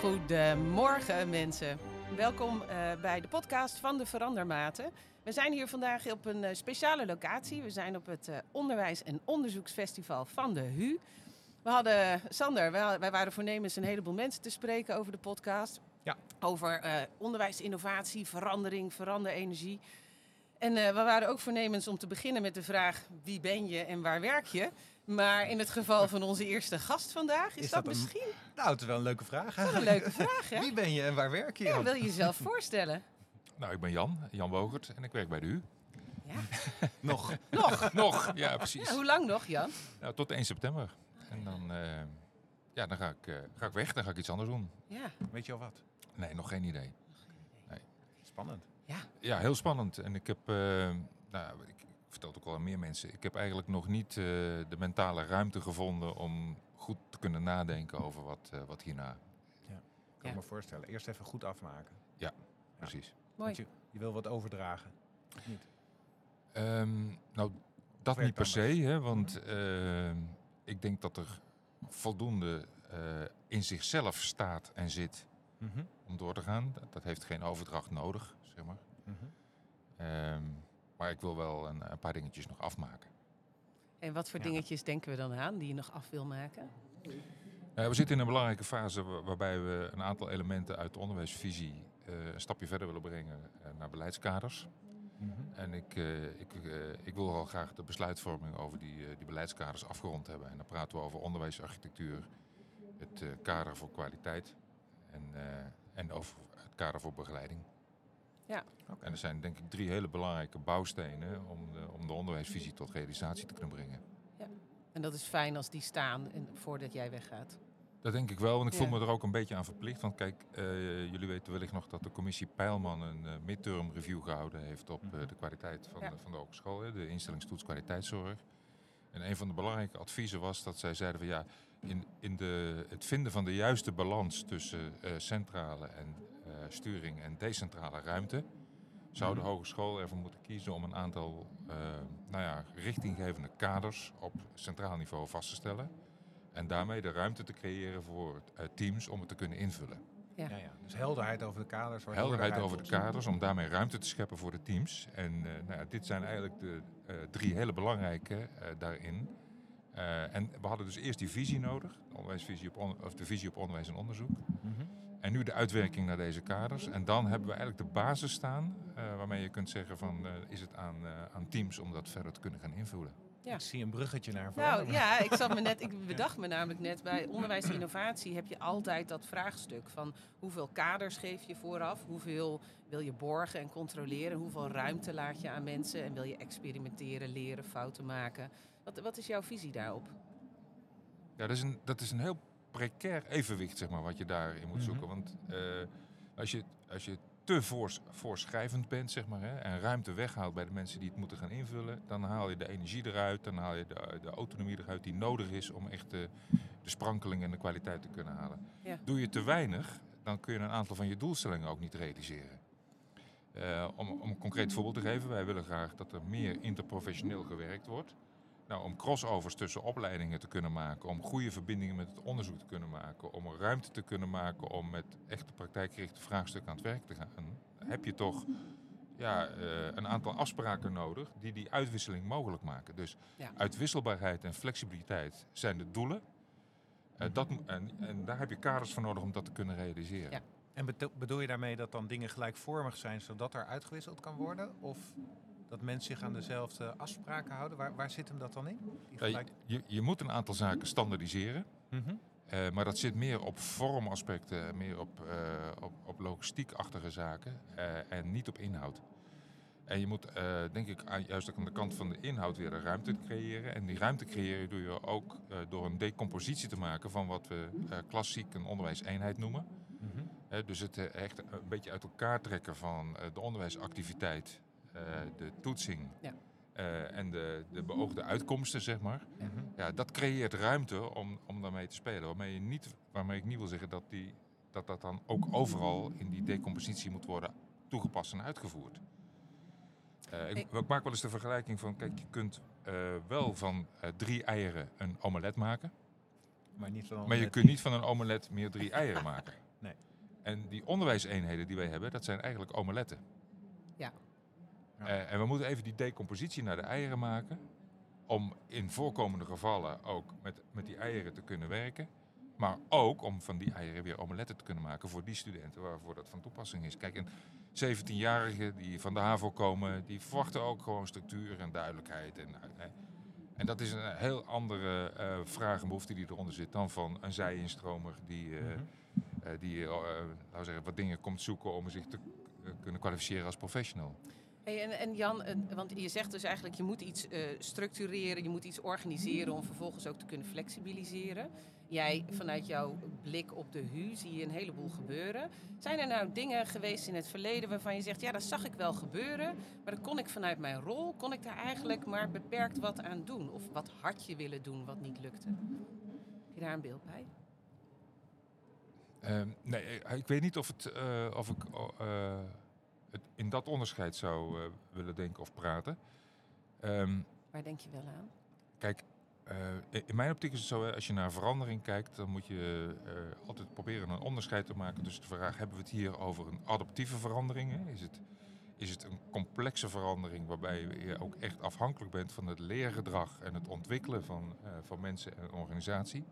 Goedemorgen mensen. Welkom eh, bij de podcast van de Verandermaten. We zijn hier vandaag op een eh, speciale locatie. We zijn op het eh, Onderwijs- en Onderzoeksfestival van de HU. We hadden, Sander, wij, wij waren voornemens een heleboel mensen te spreken over de podcast. Ja. Over eh, onderwijs, innovatie, verandering, veranderenergie. En we waren ook voornemens om te beginnen met de vraag wie ben je en waar werk je? Maar in het geval van onze eerste gast vandaag is, Is dat, dat een- misschien Nou, het is wel een leuke vraag. toch een leuke vraag, hè? Wie ben je en waar werk je? Ja, wil je jezelf voorstellen? Nou, ik ben Jan, Jan Wogert en ik werk bij de U. Ja. Nog. Nog? Nog, ja precies. Ja, hoe lang nog, Jan? Nou, tot 1 september. En dan, eh, ja, dan ga, ik, eh, ga ik weg, dan ga ik iets anders doen. Ja. Weet je al wat? Nee, nog geen idee. Spannend. Ja. Ja, heel spannend. En ik heb, eh, nou, ik, ik vertel het ook al aan meer mensen, ik heb eigenlijk nog niet eh, de mentale ruimte gevonden om goed te kunnen nadenken over wat, eh, wat hierna. Kan Ja. me voorstellen. Eerst even goed afmaken. Precies. Mooi. Want je, je wil wat overdragen. Of niet? Ehm, nou, dat niet per se, hè, want ehm, ik denk dat er voldoende eh, in zichzelf staat en zit Mhm. om door te gaan. Dat, dat heeft geen overdracht nodig, zeg maar. Mhm. Ehm, maar ik wil wel een, een paar dingetjes nog afmaken. En wat voor Ja. dingetjes denken we dan aan die je nog af wil maken? Eh, we zitten in een belangrijke fase wa- waarbij we een aantal elementen uit de onderwijsvisie eh, een stapje verder willen brengen eh, naar beleidskaders. Mhm. En ik, eh, ik, ik wil wel graag de besluitvorming over die, eh, die beleidskaders afgerond hebben. En dan praten we over onderwijsarchitectuur, het eh, kader voor kwaliteit en, eh, en over het kader voor begeleiding. Oké. En er zijn denk ik drie hele belangrijke bouwstenen om de, om de onderwijsvisie tot realisatie te kunnen brengen. En dat is fijn als die staan en, voordat jij weggaat. Dat denk ik wel, want ik voel Ja. me er ook een beetje aan verplicht. Want kijk, eh, jullie weten wellicht nog dat de commissie Peilman een eh, midterm review gehouden heeft op eh, de kwaliteit van, Ja. de, van de hogeschool, hè, de instellingstoets kwaliteitszorg. En een van de belangrijke adviezen was dat zij zeiden van ja, in, in de, het vinden van de juiste balans tussen centrale en sturing en decentrale ruimte, zou de Mhm. hogeschool ervoor moeten kiezen om een aantal eh, nou ja, richtinggevende kaders op centraal niveau vast te stellen. En daarmee de ruimte te creëren voor eh, teams om het te kunnen invullen. Ja. Ja, ja. Dus helderheid over de kaders. Helderheid over de kaders, om daarmee ruimte te scheppen voor de teams. En eh, nou ja, dit zijn eigenlijk de eh, drie hele belangrijke eh, daarin. Eh, en we hadden dus eerst die visie nodig, de, onderwijsvisie op on- of de visie op onderwijs en onderzoek. Mhm. En nu de uitwerking naar deze kaders. En dan hebben we eigenlijk de basis staan, eh, waarmee je kunt zeggen van, eh, is het aan, eh, aan teams om dat verder te kunnen gaan invullen. Ja. Ik zie een bruggetje naar Nou veranderen. ja, ik, zat me net, ik bedacht me namelijk net bij onderwijs en innovatie heb je altijd dat vraagstuk van hoeveel kaders geef je vooraf, hoeveel wil je borgen en controleren, hoeveel ruimte laat je aan mensen en wil je experimenteren, leren, fouten maken. Wat, wat is jouw visie daarop? Ja, dat is een, dat is een heel precair evenwicht, zeg maar, wat je daarin moet Mhm. zoeken. Want eh, als, je, als je te voors, voorschrijvend bent, zeg maar, hè, en ruimte weghaalt bij de mensen die het moeten gaan invullen, dan haal je de energie eruit, dan haal je de, de autonomie eruit die nodig is om echt de, de sprankeling en de kwaliteit te kunnen halen. Ja. Doe je te weinig, dan kun je een aantal van je doelstellingen ook niet realiseren. Eh, om, om een concreet voorbeeld te geven, wij willen graag dat er meer interprofessioneel gewerkt wordt. Nou, om crossovers tussen opleidingen te kunnen maken, om goede verbindingen met het onderzoek te kunnen maken, om er ruimte te kunnen maken om met echte praktijkgerichte vraagstukken aan het werk te gaan, heb je toch ja, eh, een aantal afspraken nodig die die uitwisseling mogelijk maken. Dus Ja. uitwisselbaarheid en flexibiliteit zijn de doelen. Eh, dat, en, en daar heb je kaders voor nodig om dat te kunnen realiseren. Ja. En bedo- bedoel je daarmee dat dan dingen gelijkvormig zijn, zodat er uitgewisseld kan worden? Of dat mensen zich aan dezelfde afspraken houden? Waar, waar zit hem dat dan in? Je, gelijk... je, je moet een aantal zaken standaardiseren. Mhm. Eh, maar dat zit meer op vormaspecten, meer op, eh, op, op logistiekachtige zaken eh, en niet op inhoud. En je moet, denk ik, juist ook aan de kant van de inhoud weer een ruimte creëren. En die ruimte creëren doe je ook door een decompositie te maken van wat we klassiek een onderwijseenheid noemen. Mhm. Dus het echt een beetje uit elkaar trekken van de onderwijsactiviteit, de toetsing Ja. eh, en de, de beoogde uitkomsten, zeg maar. Ja, dat creëert ruimte om, om daarmee te spelen. Waarmee, je niet, waarmee ik niet wil zeggen dat, die, dat dat dan ook overal in die decompositie moet worden toegepast en uitgevoerd. Eh, ik, maak wel eens de vergelijking van, kijk, je kunt eh, wel van eh, drie eieren een omelet maken. Maar niet van Maar je kunt niet van een omelet meer drie eieren maken. Nee. En die onderwijseenheden die wij hebben, dat zijn eigenlijk omeletten. Ja. Ja. Eh, en we moeten even die decompositie naar de eieren maken. Om in voorkomende gevallen ook met, met die eieren te kunnen werken. Maar ook om van die eieren weer omeletten te kunnen maken voor die studenten waarvoor dat van toepassing is. Kijk, een 17-jarigen die van de HAVO komen, die verwachten ook gewoon structuur en duidelijkheid. En, eh, en dat is een heel andere eh vraag en behoefte die eronder zit dan van een zij-instromer die, Mhm. die laten we zeggen, wat dingen komt zoeken om zich te kunnen kwalificeren als professional. En, en Jan, eh, want je zegt dus eigenlijk je moet iets eh, structureren, je moet iets organiseren om vervolgens ook te kunnen flexibiliseren. Jij, vanuit jouw blik op de HU, zie je een heleboel gebeuren. Zijn er nou dingen geweest in het verleden waarvan je zegt, ja, dat zag ik wel gebeuren, maar dan kon ik vanuit mijn rol, kon ik daar eigenlijk maar beperkt wat aan doen? Of wat had je willen doen wat niet lukte? Heb je daar een beeld bij? Ehm, nee, ik weet niet of, het, eh, of ik oh, in dat onderscheid zou eh, willen denken of praten. Ehm, Waar denk je wel aan? Kijk, eh, in- mijn optiek is het zo, als je naar verandering kijkt, dan moet je eh, altijd proberen een onderscheid te maken tussen de vraag, hebben we het hier over een adaptieve verandering? Hè? Is, het, is het een complexe verandering waarbij je ook echt afhankelijk bent van het leergedrag en het ontwikkelen van, eh, van mensen en organisatie?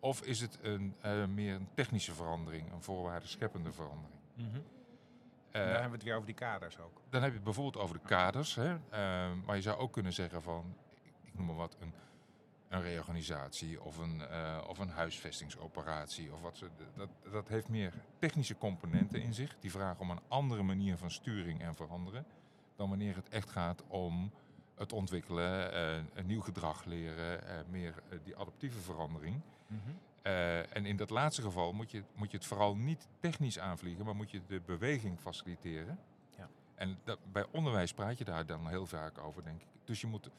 Of is het een, eh, meer een technische verandering, een voorwaardenscheppende verandering? Mhm. Eh, Daar hebben we het weer over die kaders ook. dan heb je het bijvoorbeeld over de kaders. Hè? Eh, maar je zou ook kunnen zeggen van, ik noem maar wat, een, een reorganisatie of een, eh, of een huisvestingsoperatie. Of wat ze, dat, dat heeft meer technische componenten in zich. Die vragen om een andere manier van sturing en veranderen. Dan wanneer het echt gaat om het ontwikkelen, eh, een nieuw gedrag leren, eh, meer eh, die adaptieve verandering. Mhm. Eh, en in dat laatste geval moet je, moet je het vooral niet technisch aanvliegen, maar moet je de beweging faciliteren. Ja. En dat, bij onderwijs praat je daar dan heel vaak over, denk ik. Dus je moet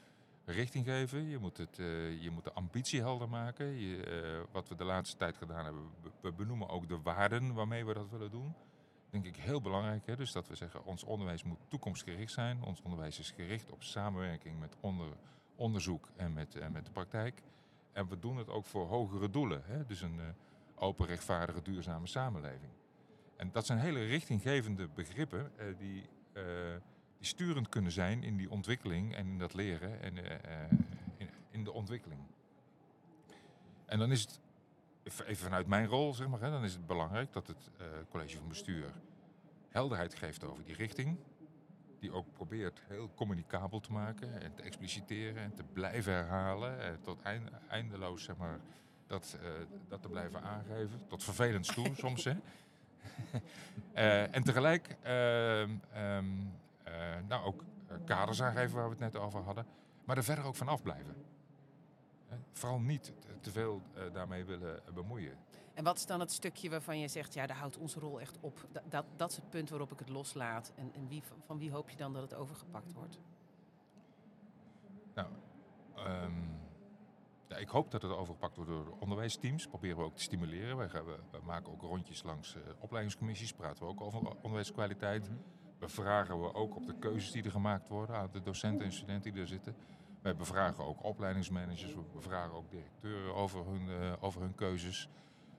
richting geven, je moet, het, eh, je moet de ambitie helder maken. Je, eh, wat we de laatste tijd gedaan hebben, we- we benoemen ook de waarden waarmee we dat willen doen. Denk ik heel belangrijk. Hè? Dus dat we zeggen, ons onderwijs moet toekomstgericht zijn. Ons onderwijs is gericht op samenwerking met onder, onderzoek en met, en met de praktijk. En we doen het ook voor hogere doelen. Hè? Dus een eh, open, rechtvaardige, duurzame samenleving. En dat zijn hele richtinggevende begrippen eh, die, eh, die sturend kunnen zijn in die ontwikkeling en in dat leren en in, in de ontwikkeling. En dan is het, even vanuit mijn rol zeg maar, hè, dan is het belangrijk dat het college van bestuur helderheid geeft over die richting. Die ook probeert heel communicabel te maken en te expliciteren en te blijven herhalen. eh, tot eind- eindeloos zeg maar, dat, eh, dat te blijven aangeven. Tot vervelend toe soms. Hè. Eh, en tegelijk ehm, ehm, eh, nou, ook kaders aangeven waar we het net over hadden. Maar er verder ook van afblijven. Vooral niet te- veel daarmee willen bemoeien. En wat is dan het stukje waarvan je zegt, ja, daar houdt onze rol echt op. Dat, dat, dat is het punt waarop ik het loslaat. En, en wie, van wie hoop je dan dat het overgepakt wordt? Nou, ehm, ja, ik hoop dat het overgepakt wordt door de onderwijsteams. Proberen we ook te stimuleren. Wij gaan, we, we maken ook rondjes langs eh, opleidingscommissies. Praten we ook over onderwijskwaliteit. Mhm. Bevragen we ook op de keuzes die er gemaakt worden aan de docenten en studenten die er zitten. Wij bevragen ook opleidingsmanagers. We bevragen ook directeuren over hun, eh, over hun keuzes.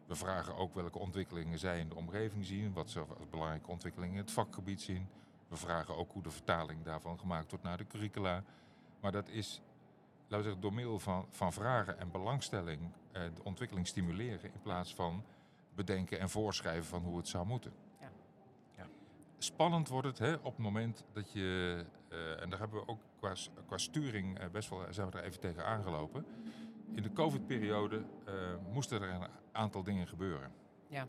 We vragen ook welke ontwikkelingen zij in de omgeving zien. Wat ze als belangrijke ontwikkelingen in het vakgebied zien. We vragen ook hoe de vertaling daarvan gemaakt wordt naar de curricula. Maar dat is laten we zeggen, door middel van, van vragen en belangstelling eh, de ontwikkeling stimuleren in plaats van bedenken en voorschrijven van hoe het zou moeten. Ja. Ja. Spannend wordt het hè, op het moment dat je, eh, en daar hebben we ook qua, qua sturing eh, best wel, zijn we er even tegen aangelopen. In de COVID-periode eh, moesten er een aantal dingen gebeuren. Ja.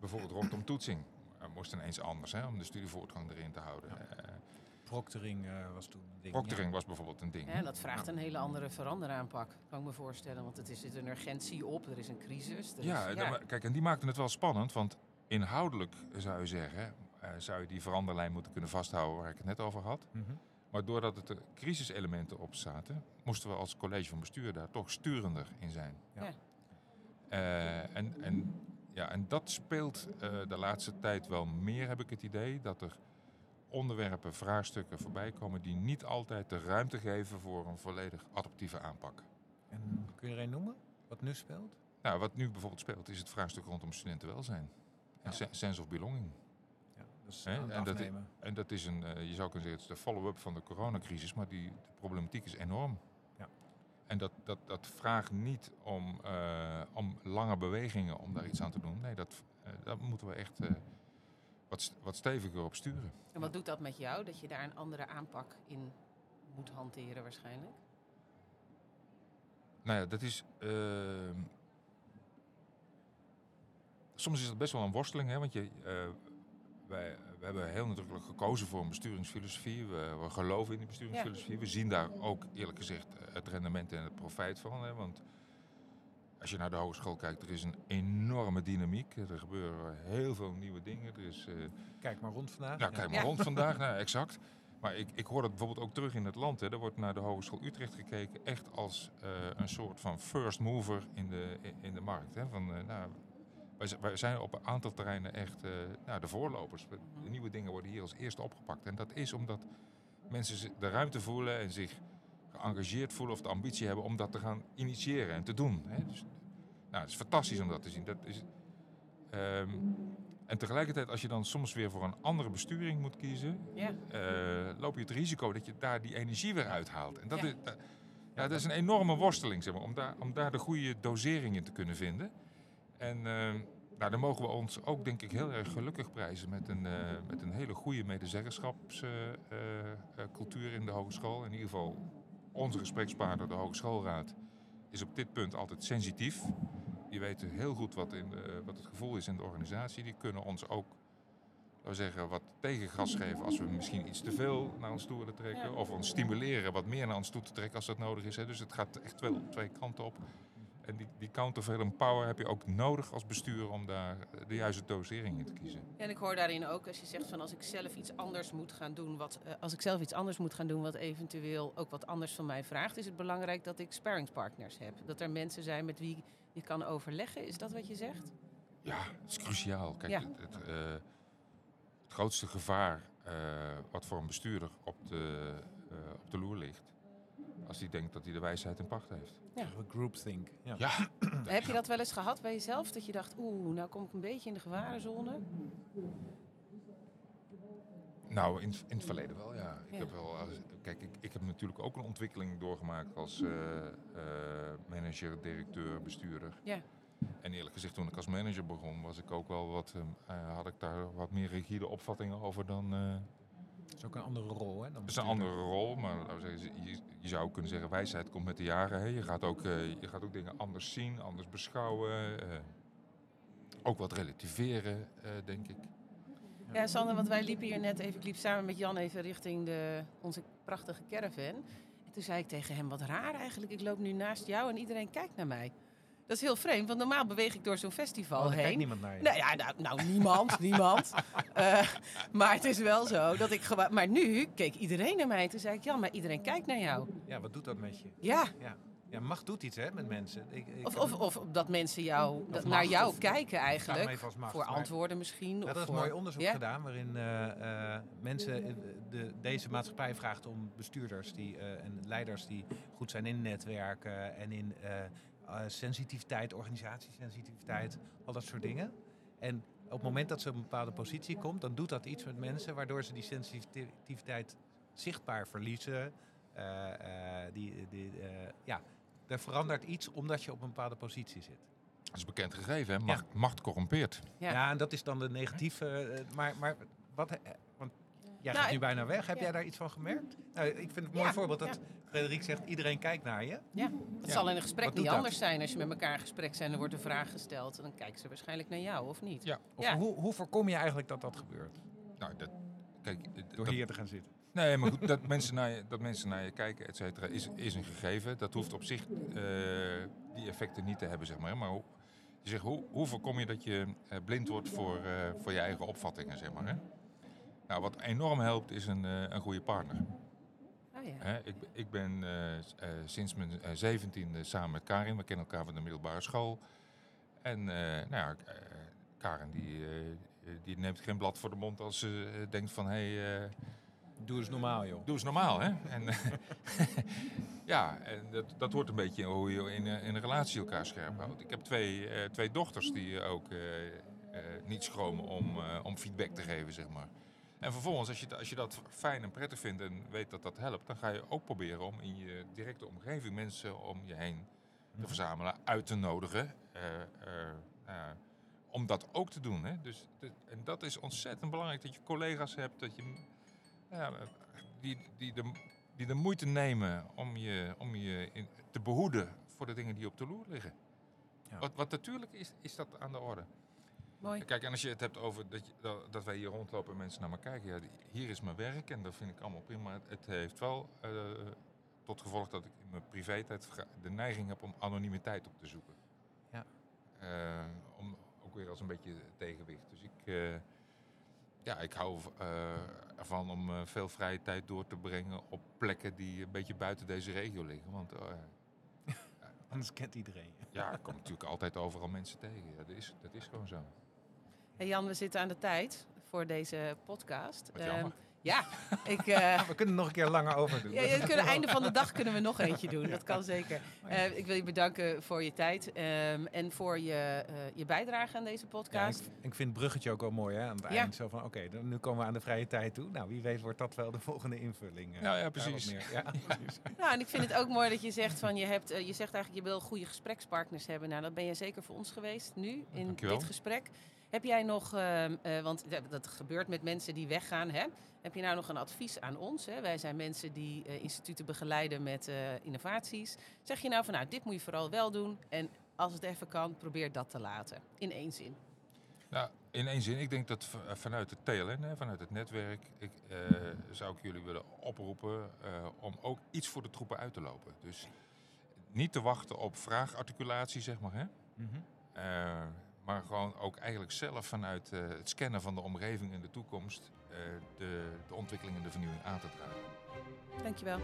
Bijvoorbeeld rondom toetsing. Er moest ineens anders hè, om de studievoortgang erin te houden. Eh, Proctoring eh, was toen een ding. proctoring was bijvoorbeeld een ding. Ja, dat vraagt een hele andere veranderaanpak, kan ik me voorstellen. Want het is er zit een urgentie op, er is een crisis. Er Ja, is, dan- maar kijk, en die maakte het wel spannend, want inhoudelijk zou je zeggen, eh, zou je die veranderlijn moeten kunnen vasthouden waar ik het net over had. Mhm. Maar doordat het er crisiselementen op zaten, moesten we als college van bestuur daar toch sturender in zijn. Ja. Ja. Eh, en, en, ja, en dat speelt eh, de laatste tijd wel meer, heb ik het idee, dat er onderwerpen, vraagstukken voorbij komen die niet altijd de ruimte geven voor een volledig adaptieve aanpak. En kun je er een noemen? Wat nu speelt? Nou, wat nu bijvoorbeeld speelt, is het vraagstuk rondom studentenwelzijn. Een se- sense of belonging. Dat is het en dat- afnemen. En dat is een, eh, je zou kunnen zeggen, het is de follow-up van de coronacrisis, maar die de problematiek is enorm. Ja. En dat, dat, dat vraagt niet om, eh, om lange bewegingen om daar iets aan te doen. Nee, dat, eh, daar moeten we echt eh, wat, wat steviger op sturen. En wat doet dat met jou, dat je daar een andere aanpak in moet hanteren waarschijnlijk? Nou ja, dat is. ehm, soms is het best wel een worsteling, hè? Want je, eh, wij, we hebben heel nadrukkelijk gekozen voor een besturingsfilosofie. We, we geloven in die besturingsfilosofie. We zien daar ook eerlijk gezegd eh, het rendement en het profijt van. Hè? Want als je naar de hogeschool kijkt, er is een enorme dynamiek. Er gebeuren heel veel nieuwe dingen. Er is, eh, Kijk maar rond vandaag. nou, Ja. kijk maar rond vandaag. Nou, exact. Maar ik, ik hoor dat bijvoorbeeld ook terug in het land. Hè. Er wordt naar de Hogeschool Utrecht gekeken echt als eh, een soort van first mover in de, in- in de markt. Hè. Van, eh, nou, wij, zijn op een aantal terreinen echt eh, nou, de voorlopers. De nieuwe dingen worden hier als eerste opgepakt. En dat is omdat mensen de ruimte voelen en zich geëngageerd voelen of de ambitie hebben om dat te gaan initiëren en te doen. Hè. Dus, nou, het is fantastisch om dat te zien. Dat is, ehm, en tegelijkertijd, als je dan soms weer voor een andere besturing moet kiezen, Ja, eh, loop je het risico dat je daar die energie weer uithaalt. En dat, Ja. is, dat, ja, dat is een enorme worsteling, zeg maar, om, daar, om daar de goede dosering in te kunnen vinden. En eh, nou, dan mogen we ons ook, denk ik, heel erg gelukkig prijzen met een, eh, met een hele goede medezeggenschapscultuur in de hogeschool. In ieder geval, onze gesprekspartner, de Hogeschoolraad, is op dit punt altijd sensitief. Die weten heel goed wat, in de- wat het gevoel is in de organisatie. Die kunnen ons ook laten we zeggen, wat tegengas geven als we misschien iets te veel naar ons toe willen trekken. Of ons stimuleren wat meer naar ons toe te trekken als dat nodig is. Hè. Dus het gaat echt wel twee kanten op. En die, die countervailing power heb je ook nodig als bestuur om daar eh, de juiste dosering in te kiezen. en ik hoor daarin ook als je zegt van als ik zelf iets anders moet gaan doen, wat, eh, als ik zelf iets anders moet gaan doen wat eventueel ook wat anders van mij vraagt, is het belangrijk dat ik sparringspartners heb. Dat er mensen zijn met wie je kan overleggen. Is dat wat je zegt? Ja, dat is cruciaal. Kijk, Ja. het, het, eh, het grootste gevaar wat voor een bestuurder op de, op de loer ligt, als hij denkt dat hij de wijsheid in pacht heeft. We groupthink. Ja. Ja, Heb je dat wel eens gehad bij jezelf? Dat je dacht, oeh, nou kom ik een beetje in de gevarenzone. Nou, in, in het verleden wel, ja. Ik Ja. heb wel als- kijk, ik, ik heb natuurlijk ook een ontwikkeling doorgemaakt als eh, eh, manager, directeur, bestuurder. Ja. En eerlijk gezegd, toen ik als manager begon, was ik ook wel wat, eh, eh, had ik daar wat meer rigide opvattingen over dan. Dat is ook een andere rol. Hè, dan het is een andere rol, maar laten we zeggen, je, je zou kunnen zeggen, wijsheid komt met de jaren. Hè. Je, gaat ook, eh, je gaat ook dingen anders zien, anders beschouwen. eh, ook wat relativeren, eh, denk ik. Ja, Sander, want wij liepen hier net even, ik liep samen met Jan even richting de, onze prachtige caravan. En toen zei ik tegen hem, wat raar eigenlijk, ik loop nu naast jou en iedereen kijkt naar mij. Dat is heel vreemd, want normaal beweeg ik door zo'n festival Oh, daar kijkt heen. niemand naar je. Nou ja, nou, nou niemand, niemand. Eh, maar het is wel zo dat ik gewoon... Maar nu keek iedereen naar mij en toen zei ik, Jan, maar iedereen kijkt naar jou. Ja, wat doet dat met je? Ja, Ja, ja macht doet iets hè, met mensen. Ik, ik of, of, of dat mensen jou, dat, macht, naar jou kijken eigenlijk. macht, Voor antwoorden misschien. Ja, dat is voor, mooi onderzoek Ja? gedaan waarin eh, eh, mensen, de, deze maatschappij vraagt om bestuurders die, en leiders die goed zijn in netwerken en in eh, eh, sensitiviteit, organisatiesensitiviteit, al dat soort dingen. En op het moment dat ze op een bepaalde positie komt, dan doet dat iets met mensen waardoor ze die sensitiviteit zichtbaar verliezen. Eh, eh, die, die, eh, ja, er verandert iets omdat je op een bepaalde positie zit. Dat is bekend gegeven, hè? Macht, macht corrompeert. Ja. Ja. en dat is dan de negatieve. maar, maar wat. Jij Nou, gaat nu bijna weg. Heb ja. jij daar iets van gemerkt? Nou, ik vind het een mooi Ja, voorbeeld dat ja. Frederik zegt: iedereen kijkt naar je. Ja, het Ja. zal in een gesprek Wat niet dat? anders zijn. Als je met elkaar in gesprek zijn, dan wordt een vraag gesteld. En dan kijken ze waarschijnlijk naar jou, of niet? Ja. Of Ja. hoe, hoe voorkom je eigenlijk dat dat gebeurt? Nou, dat, kijk, Door dat- hier te gaan zitten. Nee, maar goed, dat mensen naar je, dat mensen naar je kijken, et cetera, is, is een gegeven. Dat hoeft op zich eh, die effecten niet te hebben, zeg maar. Maar hoe, je zegt, hoe, hoe voorkom je dat je eh, blind wordt voor, eh, voor je eigen opvattingen, zeg maar. Hè? Nou, wat enorm helpt, is een, eh, een goede partner. Ah, ja. Hè? Ik, ik ben eh, eh, sinds mijn zeventiende samen met Karin. We kennen elkaar van de middelbare school. En eh, nou ja, Karin die, eh, die neemt geen blad voor de mond als ze denkt van... Hey, eh, Doe eens normaal, joh. Doe eens normaal, hè? En, ja, en dat, dat hoort een beetje hoe je in, een- in een relatie elkaar scherp houdt. Ik heb twee, eh, twee dochters die ook eh, eh, niet schromen om, eh, om feedback te geven, zeg maar. En vervolgens, als je, als je dat fijn en prettig vindt en weet dat dat helpt, dan ga je ook proberen om in je directe omgeving mensen om je heen te Mhm. verzamelen, uit te nodigen. eh, eh, eh, om dat ook te doen. Hè? Dus, de- en dat is ontzettend belangrijk, dat je collega's hebt dat je, ja, die, die, de, die de moeite nemen om je, om je in, te behoeden voor de dingen die op de loer liggen. Ja. Wat, wat natuurlijk is, is dat aan de orde. Mooi. Kijk, en als je het hebt over dat, je, dat, dat wij hier rondlopen en mensen naar me kijken. Ja, hier is mijn werk en dat vind ik allemaal prima. Het, het heeft wel eh, tot gevolg dat ik in mijn privé-tijd de neiging heb om anonimiteit op te zoeken. Ja. Eh, om ook weer als een beetje tegenwicht. Dus ik, eh, ja, ik hou eh, ervan om eh, veel vrije tijd door te brengen op plekken die een beetje buiten deze regio liggen. Want eh, Anders kent iedereen. ja, ik kom natuurlijk altijd overal mensen tegen. Ja, dat, is, dat is gewoon zo. Hey Jan, we zitten aan de tijd voor deze podcast. Ehm, ja, ik, eh, We kunnen er nog een keer langer over doen. ja, ja, we kunnen, einde van de dag kunnen we nog eentje doen. Dat kan zeker. Eh, ik wil je bedanken voor je tijd ehm, en voor je, eh, je bijdrage aan deze Ja, podcast. ik, ik vind het bruggetje ook wel mooi hè, aan het Ja. eind. Zo van, oké, dan- nu komen we aan de vrije tijd toe. Nou, wie weet wordt dat wel de volgende invulling. eh, Ja, precies. meer. Ja, precies. Nou, en ik vind het ook mooi dat je zegt van je hebt, je zegt eigenlijk je wil goede gesprekspartners hebben. Nou, dat ben je zeker voor ons geweest nu in Dankjewel. dit gesprek. Heb jij nog, ehm, eh, want dat- gebeurt met mensen die weggaan, hè? Heb je nou nog een advies aan ons? Hè? Wij zijn mensen die eh, instituten begeleiden met eh, innovaties. Zeg je nou van nou, dit moet je vooral wel doen en als het even kan, probeer dat te laten. In één zin. Nou, in één zin, ik denk dat vanuit het TLN, hè, vanuit het netwerk, ik, eh, zou ik jullie willen oproepen eh, om ook iets voor de troepen uit te lopen. Dus niet te wachten op vraagarticulatie, zeg maar. Hè? Mhm. Eh, maar gewoon ook eigenlijk zelf vanuit eh, het scannen van de omgeving in de toekomst eh, de, de ontwikkeling en de vernieuwing aan te dragen. Dankjewel.